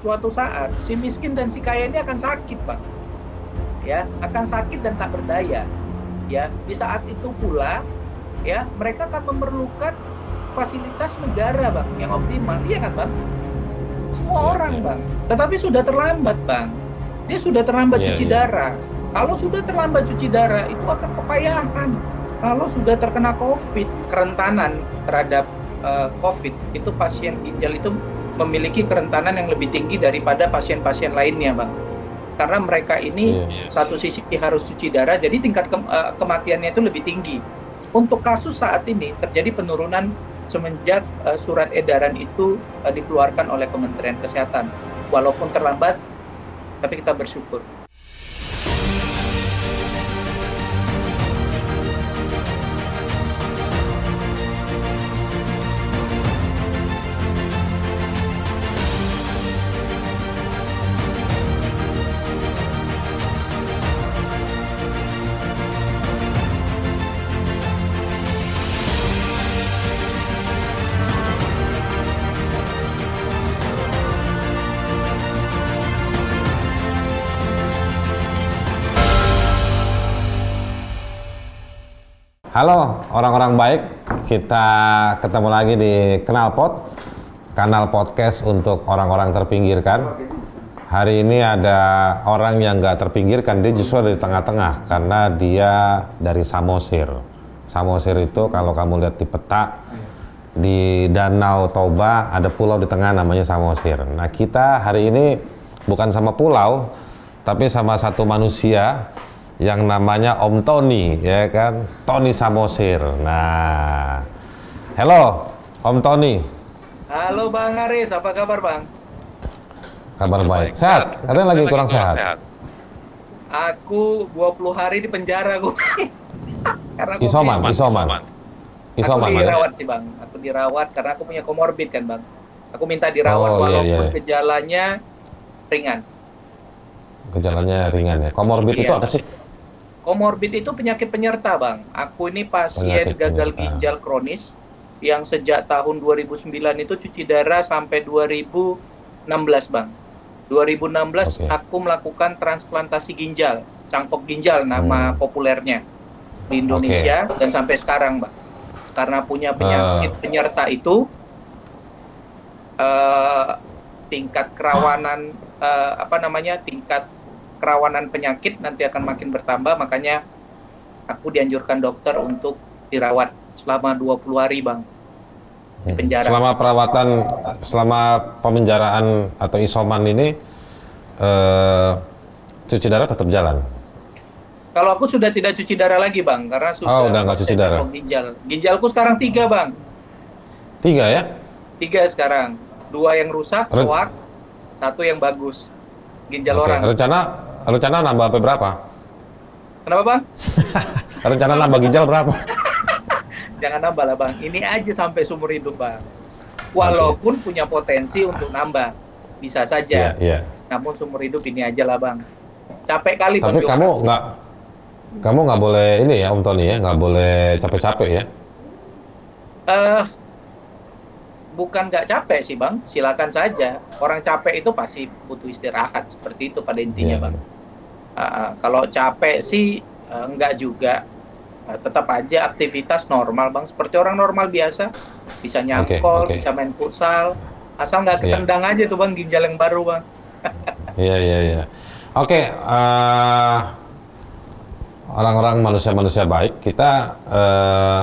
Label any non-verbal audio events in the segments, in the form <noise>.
suatu saat si miskin dan si kaya ini akan sakit, Bang. Ya, akan sakit dan tak berdaya. Ya, di saat itu pula ya, mereka akan memerlukan fasilitas negara, Bang, yang optimal. Iya kan, Bang? Semua Iya, orang, iya. Bang. Tetapi sudah terlambat, Bang. Dia sudah terlambat Iya, cuci iya. darah. Kalau sudah terlambat cuci darah, itu akan kepayahan. Kalau sudah terkena COVID, kerentanan terhadap eh, COVID, itu pasien ginjal itu memiliki kerentanan yang lebih tinggi daripada pasien-pasien lainnya, Bang. Karena mereka ini Iya. satu sisi harus cuci darah, jadi tingkat ke- eh, kematiannya itu lebih tinggi. Untuk kasus saat ini terjadi penurunan semenjak eh, surat edaran itu eh, dikeluarkan oleh Kementerian Kesehatan. Walaupun terlambat, tapi kita bersyukur. Halo orang-orang baik, kita ketemu lagi di Kenalpot, kanal podcast untuk orang-orang terpinggirkan. Hari ini ada orang yang nggak terpinggirkan, dia justru ada di tengah-tengah karena dia dari Samosir. Samosir itu kalau kamu lihat di peta di Danau Toba ada pulau di tengah namanya Samosir. Nah kita hari ini bukan sama pulau, tapi sama satu manusia yang namanya Om Tony, ya kan? Tony Samosir. Nah, hello Om Tony, Halo Bang Haris, apa kabar Bang? kabar baik. Sehat? Katanya lagi kurang sehat. Aku 20 hari di penjara gue. <laughs> karena aku Isoman, punya- isoman, isoman, aku ya? dirawat sih Bang. Aku dirawat karena aku punya komorbid kan Bang. Aku minta dirawat Oh, iya, walaupun iya. gejalanya ringan. Gejalanya ringan ya. Komorbid itu Iya. apa sih? Komorbid itu penyakit penyerta Bang. Aku ini pasien Penyakit gagal penyerta. ginjal kronis yang sejak tahun 2009 itu cuci darah sampai 2016 Bang. 2016 Oke. aku melakukan transplantasi ginjal, cangkok ginjal nama Hmm. populernya di Indonesia dan sampai sekarang, Bang. Karena punya penyakit Ah. penyerta itu eh, tingkat kerawanan eh, apa namanya? tingkat kerawanan penyakit nanti akan makin bertambah, makanya aku dianjurkan dokter untuk dirawat selama 20 hari, Bang. Di penjara. Selama perawatan, selama pemenjaraan atau isoman ini, eh, cuci darah tetap jalan. Kalau aku sudah tidak cuci darah lagi, Bang, karena sudah Oh, udah nggak cuci darah. Ginjal. Ginjalku sekarang tiga, Bang. Tiga ya? Tiga sekarang. Dua yang rusak, Ren- soak, satu yang bagus. Ginjal Oke. orang. Rencana, rencana nambah sampai berapa? Kenapa, Bang? <laughs> Rencana nambah ginjal berapa? <laughs> Jangan nambah lah, Bang. Ini aja sampai seumur hidup, Bang. Walaupun punya potensi untuk nambah. Bisa saja. iya. Namun seumur hidup ini aja lah, Bang. Capek kali, Bang. Tapi kamu nggak, kamu nggak boleh ini ya, Om Tony ya, nggak boleh capek-capek ya. Eh, bukan nggak capek sih bang, silakan saja. Orang capek itu pasti butuh istirahat seperti itu pada intinya Iya. bang. Ah, kalau capek sih eh, nggak juga, Eh, tetap aja aktivitas normal bang, seperti orang normal biasa, bisa nyangkol, oke. bisa main futsal, asal nggak Iya. ketendang aja tuh bang ginjal yang baru bang. <laughs> Iya, iya, iya. Oke, eh, orang-orang manusia-manusia baik, kita eh,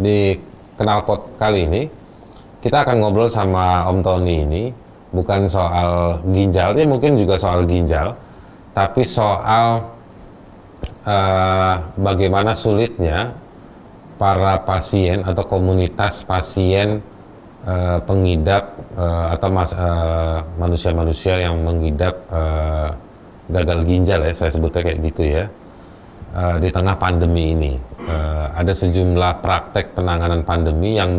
di Kenalpot kali ini, kita akan ngobrol sama Om Tony ini, bukan soal ginjal, ya mungkin juga soal ginjal, tapi soal eh, bagaimana sulitnya para pasien atau komunitas pasien eh, pengidap eh, atau manusia-manusia yang mengidap eh, gagal ginjal ya saya sebutnya kayak gitu ya eh, di tengah pandemi ini. Eh, ada sejumlah praktek penanganan pandemi yang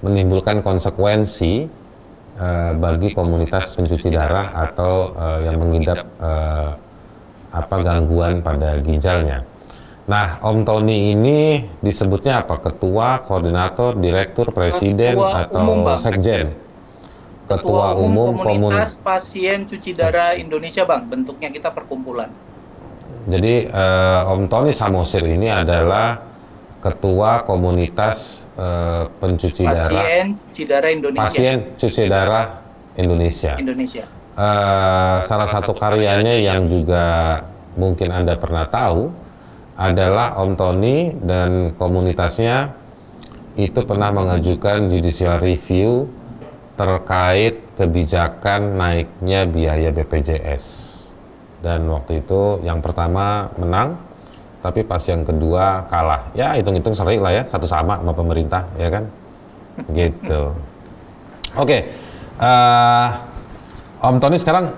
menimbulkan konsekuensi eh, bagi komunitas pencuci darah atau eh, yang mengidap eh, apa gangguan pada ginjalnya. Nah, Om Tony ini disebutnya apa? Ketua, koordinator, direktur, presiden, Ketua atau umum, Bang. sekjen? Ketua Umum Komunitas Pasien Cuci Darah Indonesia, Bang. Bentuknya kita perkumpulan. Jadi uh, Om Tony Samosir ini adalah Ketua Komunitas uh, Pencuci Pasien Darah Cuci Darah Indonesia. Pasien Cuci Darah Indonesia. Indonesia. Uh, salah satu karyanya yang juga mungkin Anda pernah tahu adalah Om Tony dan komunitasnya itu pernah mengajukan judicial review terkait kebijakan naiknya biaya BPJS. Dan waktu itu yang pertama menang, tapi pas yang kedua kalah. Ya hitung-hitung seri lah ya, satu sama sama pemerintah, ya kan? Gitu. Oke, okay. uh, eh, Om Tony sekarang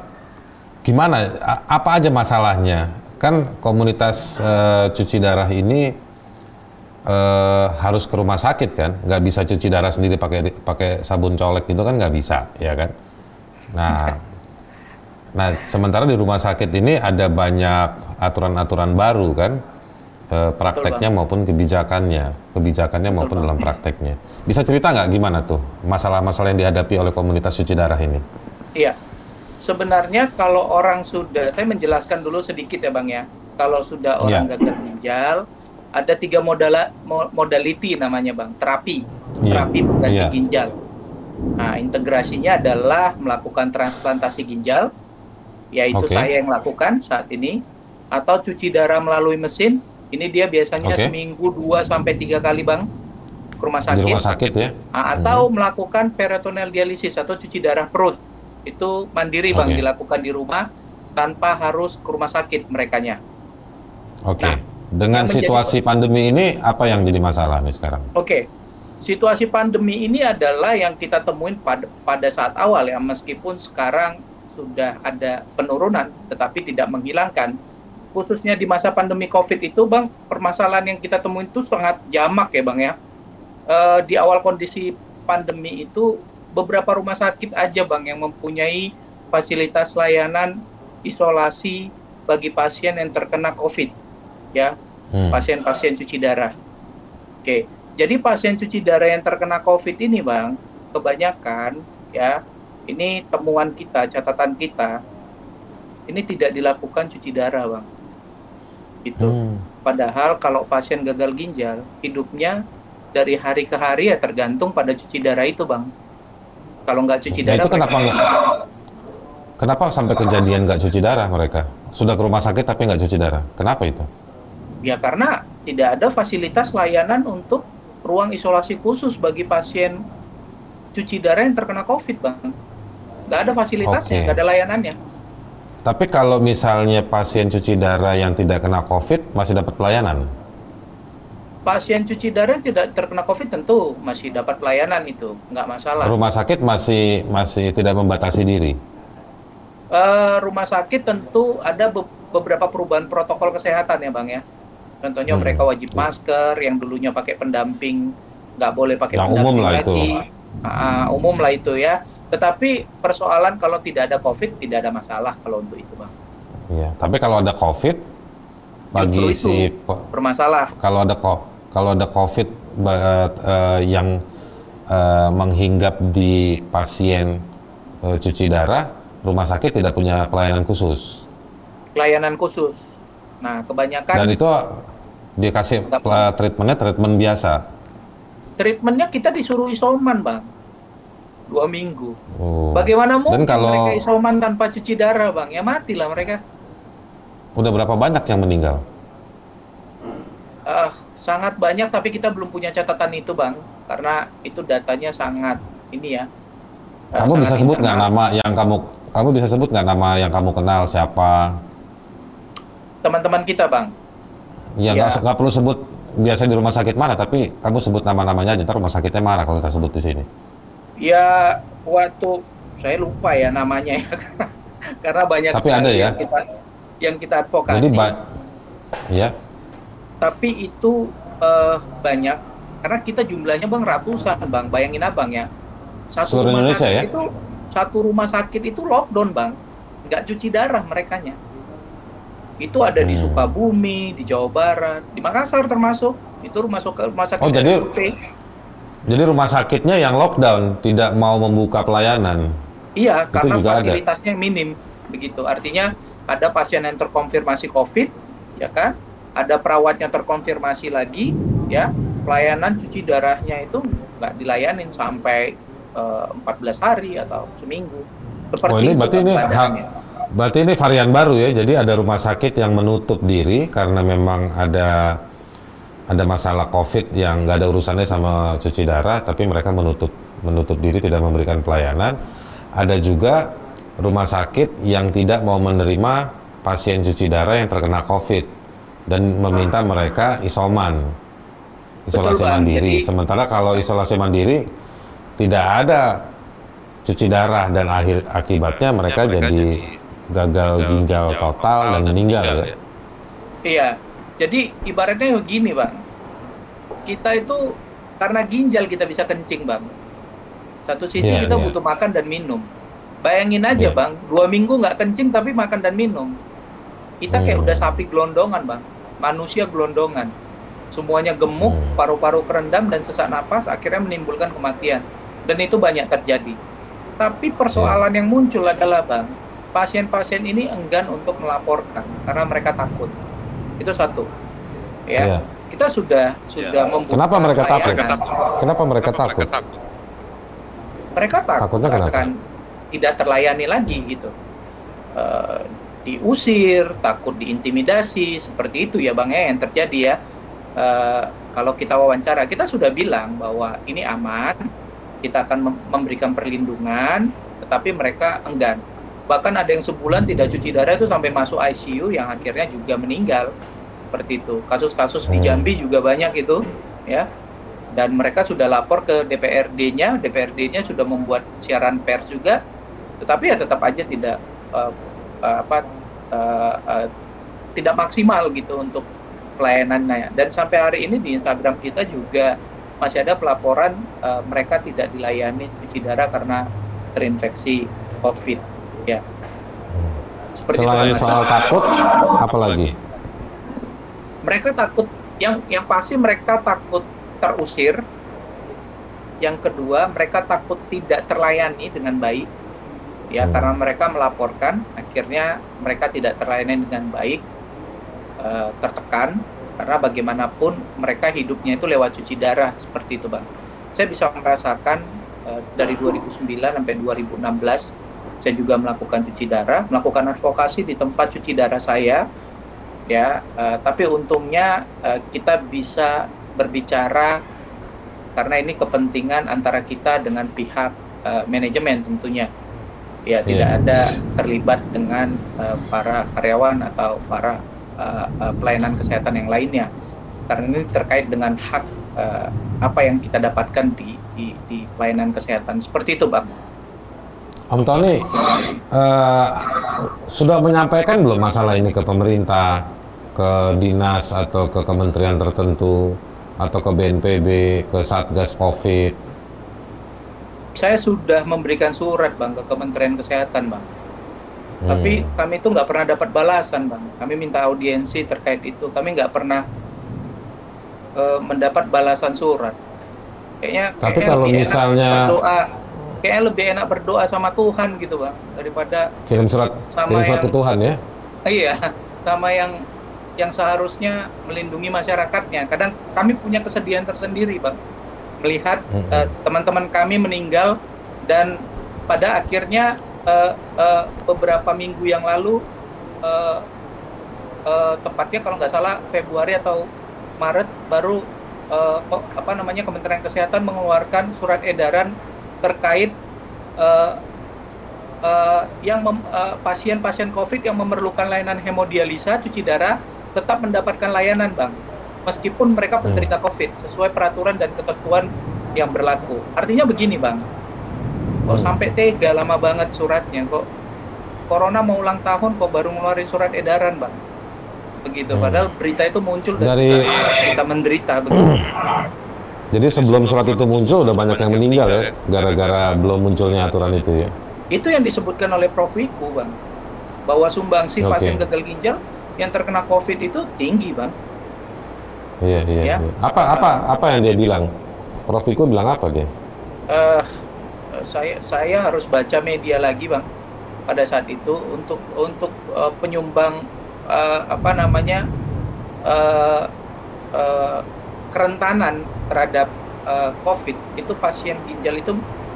gimana? Apa aja masalahnya? Kan komunitas uh, cuci darah ini uh, harus ke rumah sakit kan, nggak bisa cuci darah sendiri pakai pakai sabun colek gitu kan nggak bisa, ya kan? Nah, nah sementara di rumah sakit ini ada banyak aturan-aturan baru kan, uh, prakteknya maupun kebijakannya, kebijakannya Betul, maupun bang. dalam prakteknya. Bisa cerita nggak gimana tuh masalah-masalah yang dihadapi oleh komunitas cuci darah ini? Iya, sebenarnya kalau orang sudah, saya menjelaskan dulu sedikit ya bang ya, kalau sudah orang ya. gagal ginjal ada tiga modal modality namanya bang terapi yeah. terapi pengganti yeah. ginjal nah integrasinya adalah melakukan transplantasi ginjal yaitu okay. saya yang lakukan saat ini atau cuci darah melalui mesin ini dia biasanya okay. seminggu dua sampai tiga kali bang ke rumah sakit, Di rumah sakit ya nah, atau hmm. melakukan peritoneal dialisis atau cuci darah perut itu mandiri bang okay. dilakukan di rumah tanpa harus ke rumah sakit merekanya. Oke. Okay. Nah, dengan menjadi, situasi pandemi ini apa yang jadi masalah nih sekarang? Oke. Okay. Situasi pandemi ini adalah yang kita temuin pada pada saat awal ya meskipun sekarang sudah ada penurunan tetapi tidak menghilangkan khususnya di masa pandemi Covid itu Bang, permasalahan yang kita temuin itu sangat jamak ya Bang ya. E, di awal kondisi pandemi itu beberapa rumah sakit aja Bang yang mempunyai fasilitas layanan isolasi bagi pasien yang terkena Covid ya hmm. pasien-pasien cuci darah. Oke, jadi pasien cuci darah yang terkena COVID ini, bang, kebanyakan ya ini temuan kita, catatan kita, ini tidak dilakukan cuci darah, bang. Itu. Hmm. Padahal kalau pasien gagal ginjal, hidupnya dari hari ke hari ya tergantung pada cuci darah itu, bang. Kalau nggak cuci nah, darah, itu kenapa nggak? Kenapa sampai kejadian nggak cuci darah mereka? Sudah ke rumah sakit tapi nggak cuci darah. Kenapa itu? Ya karena tidak ada fasilitas layanan untuk ruang isolasi khusus bagi pasien cuci darah yang terkena COVID, Bang. Nggak ada fasilitasnya, okay. nggak ada layanannya. Tapi kalau misalnya pasien cuci darah yang tidak kena COVID masih dapat pelayanan? Pasien cuci darah yang tidak terkena COVID tentu masih dapat pelayanan itu, nggak masalah. Rumah sakit masih masih tidak membatasi diri? Uh, rumah sakit tentu ada be beberapa perubahan protokol kesehatan ya, Bang ya Contohnya hmm. mereka wajib masker, yang dulunya pakai pendamping nggak boleh pakai yang pendamping umum lah lagi. Itu. Uh, umum lah itu ya. Tetapi persoalan kalau tidak ada COVID tidak ada masalah kalau untuk itu bang. Iya, tapi kalau ada COVID bagi itu si bermasalah. Kalau ada kalau ada COVID uh, yang uh, menghinggap di pasien uh, cuci darah, rumah sakit tidak punya pelayanan khusus. Pelayanan khusus. Nah, kebanyakan dan itu dikasih treatmentnya treatment biasa treatmentnya kita disuruh isoman bang dua minggu. Oh. bagaimana mungkin kalau... mereka isoman tanpa cuci darah bang? Ya mati lah mereka. Udah berapa banyak yang meninggal? Uh, sangat banyak tapi kita belum punya catatan itu bang. Karena itu datanya sangat ini ya uh, kamu bisa sebut nggak nama yang kamu kamu bisa sebut nggak nama yang kamu kenal siapa? Teman-teman kita bang. Ya nggak ya. perlu sebut biasa di rumah sakit mana, tapi kamu sebut nama-namanya aja, ntar rumah sakitnya mana kalau kita sebut di sini. Ya waktu saya lupa ya namanya ya, <laughs> karena banyak tapi ada ya? yang kita yang kita advokasi. Jadi ya. Tapi itu uh, banyak karena kita jumlahnya bang ratusan bang, bayangin abang ya. Satu Seluruh rumah Indonesia sakit ya? itu satu rumah sakit itu lockdown bang, nggak cuci darah mereka nya itu ada di hmm. Sukabumi, di Jawa Barat, di Makassar termasuk. Itu rumah, rumah sakit oh, jadi, Jadi rumah sakitnya yang lockdown tidak mau membuka pelayanan. Iya, Itu karena juga ada. fasilitasnya minim begitu. Artinya ada pasien yang terkonfirmasi COVID, ya kan? Ada perawatnya terkonfirmasi lagi, ya. Pelayanan cuci darahnya itu nggak dilayanin sampai eh, 14 hari atau seminggu. Seperti Oh ini berarti ini ha- berarti ini varian baru ya. Jadi ada rumah sakit yang menutup diri karena memang ada ada masalah COVID yang nggak ada urusannya sama cuci darah, tapi mereka menutup menutup diri tidak memberikan pelayanan. Ada juga rumah sakit yang tidak mau menerima pasien cuci darah yang terkena COVID dan meminta mereka isoman, isolasi Betul, mandiri. Jadi- Sementara kalau isolasi mandiri tidak ada cuci darah dan akhir akibatnya mereka, jadi gagal ginjal total dan meninggal ya. Iya, jadi ibaratnya begini bang, kita itu karena ginjal kita bisa kencing bang. Satu sisi Iya, kita iya. butuh makan dan minum. Bayangin aja Iya. bang, dua minggu nggak kencing tapi makan dan minum. Kita kayak Hmm. udah sapi gelondongan bang, manusia gelondongan. Semuanya gemuk, Hmm. paru-paru kerendam dan sesak napas, akhirnya menimbulkan kematian. Dan itu banyak terjadi. Tapi persoalan Iya. yang muncul adalah bang, pasien-pasien ini enggan untuk melaporkan karena mereka takut. Itu satu. Ya, Iya. kita sudah sudah membuka Kenapa mereka takut? layanan. Kenapa mereka takut? Mereka takut Takutnya kenapa? akan tidak terlayani lagi gitu. Eh, diusir, takut diintimidasi, seperti itu ya bang ya yang terjadi ya. Eh, kalau kita wawancara, kita sudah bilang bahwa ini aman, kita akan mem- memberikan perlindungan, tetapi mereka enggan. Bahkan ada yang sebulan tidak cuci darah itu sampai masuk ICU yang akhirnya juga meninggal seperti itu. Kasus-kasus di Hmm. Jambi juga banyak itu, ya. Dan mereka sudah lapor ke DPRD-nya, DPRD-nya sudah membuat siaran pers juga, tetapi ya tetap aja tidak eh, eh, apa eh, eh, tidak maksimal gitu untuk pelayanannya. Dan sampai hari ini di Instagram kita juga masih ada pelaporan eh, mereka tidak dilayani cuci darah karena terinfeksi COVID. Ya. Seperti Selain soal takut, apa lagi? Mereka takut yang yang pasti mereka takut terusir. Yang kedua mereka takut tidak terlayani dengan baik. Ya Hmm. karena mereka melaporkan akhirnya mereka tidak terlayani dengan baik eh, tertekan karena bagaimanapun mereka hidupnya itu lewat cuci darah seperti itu bang. Saya bisa merasakan eh, dari 2009 sampai 2016 saya juga melakukan cuci darah melakukan advokasi di tempat cuci darah saya ya. Eh, tapi untungnya eh, kita bisa berbicara karena ini kepentingan antara kita dengan pihak eh, manajemen tentunya. Ya tidak Iya. ada terlibat dengan para karyawan atau para pelayanan kesehatan yang lainnya. Karena ini terkait dengan hak apa yang kita dapatkan di, di di pelayanan kesehatan. Seperti itu bang Om Tony, eh, sudah menyampaikan belum masalah ini ke pemerintah, ke dinas atau ke kementerian tertentu, atau ke BNPB, ke Satgas COVID? saya sudah memberikan surat bang ke Kementerian Kesehatan bang. Hmm. tapi kami itu nggak pernah dapat balasan bang. Kami minta audiensi terkait itu. Kami nggak pernah eh, mendapat balasan surat. Kayaknya Tapi kayaknya kalau misalnya- berdoa kayaknya lebih enak berdoa sama Tuhan gitu bang daripada kirim surat, Sama kirim surat yang- ke Tuhan ya? iya sama yang yang seharusnya melindungi masyarakatnya. Kadang kami punya kesedihan tersendiri bang. Melihat eh, teman-teman kami meninggal dan pada akhirnya eh, eh, beberapa minggu yang lalu eh, eh, tepatnya kalau nggak salah Februari atau Maret baru pe- apa namanya Kementerian Kesehatan mengeluarkan surat edaran terkait eh, eh, yang eh, pasien-pasien COVID yang memerlukan layanan hemodialisa cuci darah tetap mendapatkan layanan bang meskipun mereka Hmm. penderita COVID sesuai peraturan dan ketentuan yang berlaku artinya begini bang kok Hmm. sampai tega lama banget suratnya kok corona mau ulang tahun kok baru ngeluarin surat edaran bang begitu Hmm. padahal berita itu muncul Dari- kita menderita begitu <clears throat> Jadi sebelum surat itu muncul udah banyak yang meninggal ya, gara-gara belum munculnya aturan itu ya. itu yang disebutkan oleh Prof Wiku bang bahwa sumbangsi Oke. pasien gagal ginjal yang terkena COVID itu tinggi bang Iya, iya, Ya. iya. Apa apa apa yang dia bilang? Prof Wiku bilang apa dia? Eh, saya saya harus baca media lagi bang pada saat itu untuk untuk uh, penyumbang uh, apa namanya uh, uh, kerentanan terhadap uh, COVID itu pasien ginjal itu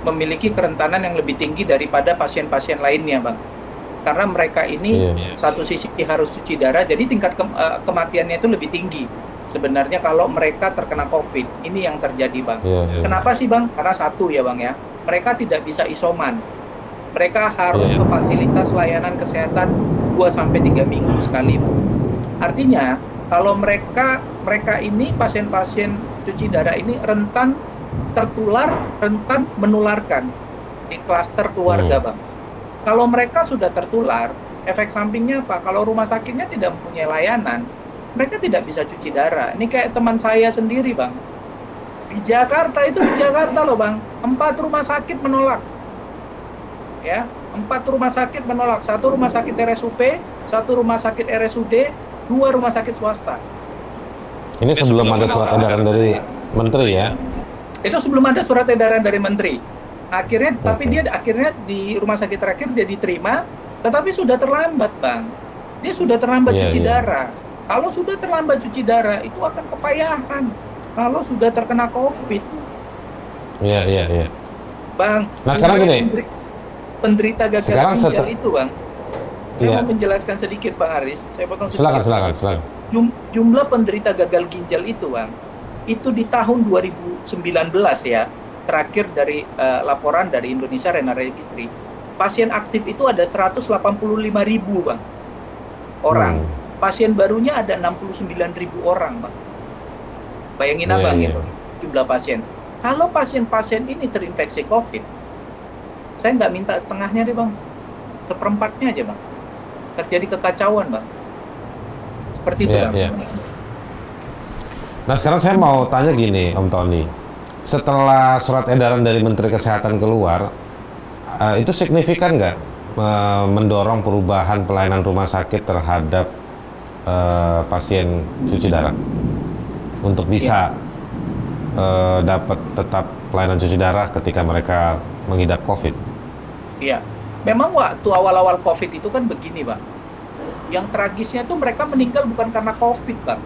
memiliki kerentanan yang lebih tinggi daripada pasien-pasien lainnya, bang. Karena mereka ini yeah. satu sisi harus cuci darah, jadi tingkat ke, uh, kematiannya itu lebih tinggi. Sebenarnya kalau mereka terkena COVID, ini yang terjadi, bang. Yeah, yeah. Kenapa sih, bang? Karena satu ya, bang ya, mereka tidak bisa isoman. Mereka harus yeah. ke fasilitas layanan kesehatan 2 sampai tiga minggu sekali. Bang. Artinya, kalau mereka mereka ini pasien-pasien cuci darah ini rentan tertular, rentan menularkan di klaster keluarga, hmm. Bang. Kalau mereka sudah tertular, efek sampingnya apa? Kalau rumah sakitnya tidak mempunyai layanan, mereka tidak bisa cuci darah. Ini kayak teman saya sendiri, Bang. Di Jakarta itu di Jakarta loh, Bang. Empat rumah sakit menolak. Ya, empat rumah sakit menolak. Satu rumah sakit RSUP, satu rumah sakit RSUD, dua rumah sakit swasta. Ini sebelum ada surat edaran dari menteri ya? Itu sebelum ada surat edaran dari menteri. Akhirnya, okay. tapi dia akhirnya di rumah sakit terakhir dia diterima, tetapi sudah terlambat, bang. Dia sudah terlambat yeah, cuci yeah. darah. Kalau sudah terlambat cuci darah, itu akan kepayahan. Kalau sudah terkena COVID. Iya, yeah, iya, yeah, iya. Yeah. Bang. Nah sekarang gini. Penderita gagal ginjal itu, bang saya yeah. mau menjelaskan sedikit Bang Aris. Saya potong silakan, silakan, silakan. Jum, jumlah penderita gagal ginjal itu, Bang, itu di tahun 2019 ya, terakhir dari uh, laporan dari Indonesia Renal Registry, pasien aktif itu ada 185 ribu, Bang, orang. Hmm. Pasien barunya ada 69 ribu orang, Bang. Bayangin yeah, Abang yeah. ya, jumlah pasien. Kalau pasien-pasien ini terinfeksi COVID, saya nggak minta setengahnya deh, Bang. Seperempatnya aja, Bang terjadi kekacauan, Bang. Seperti itu, yeah, Bang. Yeah. Nah, sekarang saya mau tanya gini, Om Tony. Setelah surat edaran dari Menteri Kesehatan keluar, uh, itu signifikan nggak uh, mendorong perubahan pelayanan rumah sakit terhadap uh, pasien cuci darah untuk bisa yeah. uh, dapat tetap pelayanan cuci darah ketika mereka mengidap COVID? Iya, memang waktu awal-awal COVID itu kan begini, Bang. Yang tragisnya itu mereka meninggal bukan karena COVID, Bang.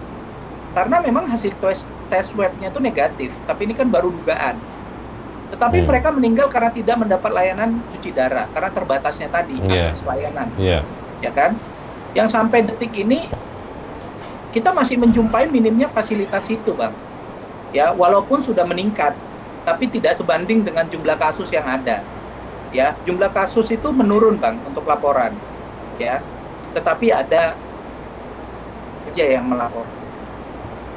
Karena memang hasil tes, tes webnya itu negatif, tapi ini kan baru dugaan. Tetapi hmm. mereka meninggal karena tidak mendapat layanan cuci darah, karena terbatasnya tadi yeah. akses layanan. Yeah. Ya kan? Yang sampai detik ini kita masih menjumpai minimnya fasilitas itu, Bang. Ya, walaupun sudah meningkat, tapi tidak sebanding dengan jumlah kasus yang ada ya jumlah kasus itu menurun bang untuk laporan ya tetapi ada aja yang melapor.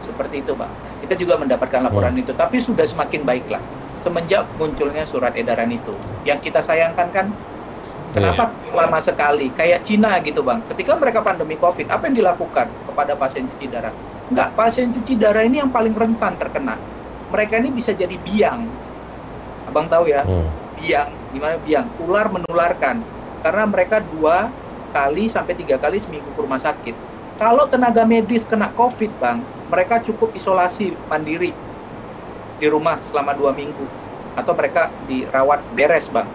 Seperti itu bang kita juga mendapatkan laporan hmm. itu tapi sudah semakin baik lah semenjak munculnya surat edaran itu yang kita sayangkan kan kenapa yeah. lama sekali? Kayak Cina gitu bang. Ketika mereka pandemi covid apa yang dilakukan kepada pasien cuci darah? Enggak pasien cuci darah ini yang paling rentan terkena. Mereka ini bisa jadi biang. Abang tahu ya? Hmm. Biang. Gimana? Biang. Ular menularkan. Karena mereka dua kali sampai tiga kali seminggu ke rumah sakit. Kalau tenaga medis kena covid bang mereka cukup isolasi mandiri di rumah selama dua minggu. Atau mereka dirawat beres bang.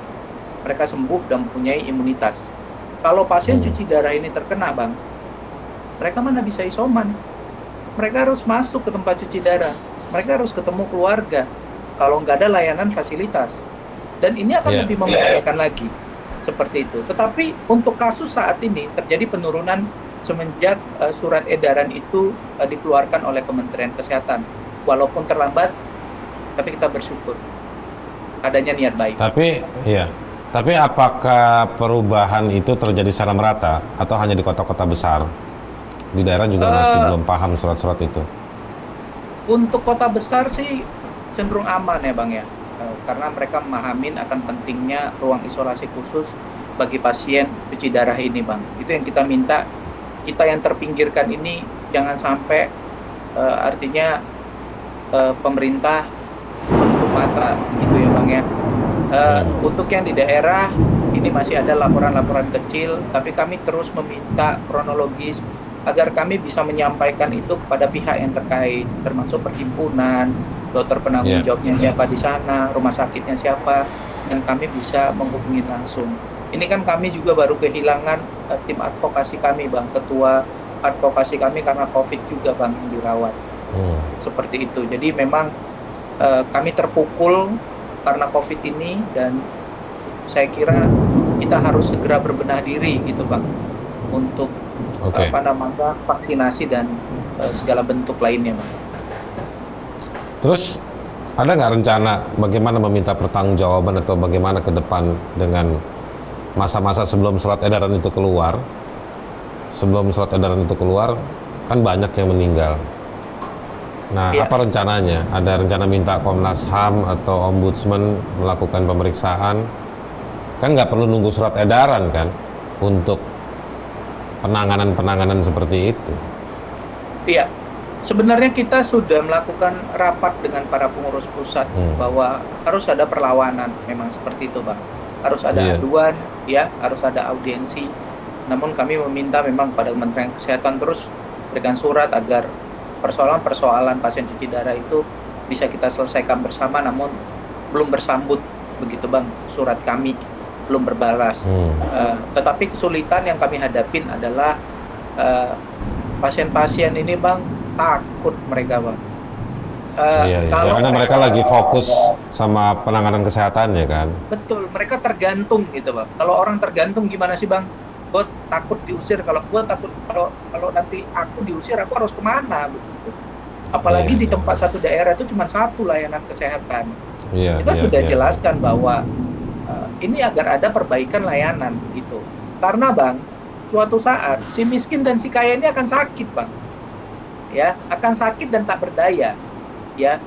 Mereka sembuh dan mempunyai imunitas. Kalau pasien hmm. cuci darah ini terkena bang mereka mana bisa isoman? Mereka harus masuk ke tempat cuci darah. Mereka harus ketemu keluarga kalau nggak ada layanan fasilitas. Dan ini akan yeah. lebih membahayakan lagi seperti itu. Tetapi untuk kasus saat ini terjadi penurunan semenjak uh, surat edaran itu uh, dikeluarkan oleh Kementerian Kesehatan. Walaupun terlambat, tapi kita bersyukur adanya niat baik. Tapi ya, tapi apakah perubahan itu terjadi secara merata atau hanya di kota-kota besar? Di daerah juga uh, masih belum paham surat-surat itu. Untuk kota besar sih cenderung aman ya bang ya karena mereka memahami akan pentingnya ruang isolasi khusus bagi pasien cuci darah ini, Bang. Itu yang kita minta. Kita yang terpinggirkan ini jangan sampai uh, artinya uh, pemerintah menutup mata gitu ya, Bang ya. Uh, untuk yang di daerah ini masih ada laporan-laporan kecil, tapi kami terus meminta kronologis agar kami bisa menyampaikan itu kepada pihak yang terkait, termasuk perhimpunan, dokter penanggung yeah. jawabnya siapa di sana, rumah sakitnya siapa. dan kami bisa menghubungi langsung. Ini kan kami juga baru kehilangan uh, tim advokasi kami, Bang, ketua advokasi kami karena COVID juga, Bang, yang dirawat. Hmm. Seperti itu. Jadi memang uh, kami terpukul karena COVID ini dan saya kira kita harus segera berbenah diri gitu, Bang, untuk okay. apa namanya vaksinasi dan uh, segala bentuk lainnya, Bang. Terus ada nggak rencana bagaimana meminta pertanggungjawaban atau bagaimana ke depan dengan masa-masa sebelum surat edaran itu keluar? Sebelum surat edaran itu keluar, kan banyak yang meninggal. Nah, ya. apa rencananya? Ada rencana minta Komnas HAM atau Ombudsman melakukan pemeriksaan? Kan nggak perlu nunggu surat edaran kan untuk penanganan-penanganan seperti itu. Iya, sebenarnya kita sudah melakukan rapat dengan para pengurus pusat hmm. bahwa harus ada perlawanan memang seperti itu bang harus ada yeah. aduan ya harus ada audiensi namun kami meminta memang pada Kementerian Kesehatan terus berikan surat agar persoalan-persoalan pasien cuci darah itu bisa kita selesaikan bersama namun belum bersambut begitu bang surat kami belum berbalas hmm. uh, tetapi kesulitan yang kami hadapin adalah uh, pasien-pasien ini bang takut mereka bang. Uh, iya, iya. Kalau karena mereka, mereka lagi fokus sama penanganan kesehatan ya kan. Betul, mereka tergantung gitu bang. Kalau orang tergantung gimana sih bang? Gue takut diusir. Kalau gue takut kalau kalau nanti aku diusir, aku harus ke mana begitu. Apalagi iya, di tempat iya. satu daerah itu cuma satu layanan kesehatan. Iya, Kita iya, sudah iya. jelaskan bahwa uh, ini agar ada perbaikan layanan gitu. Karena bang, suatu saat si miskin dan si kaya ini akan sakit bang ya akan sakit dan tak berdaya ya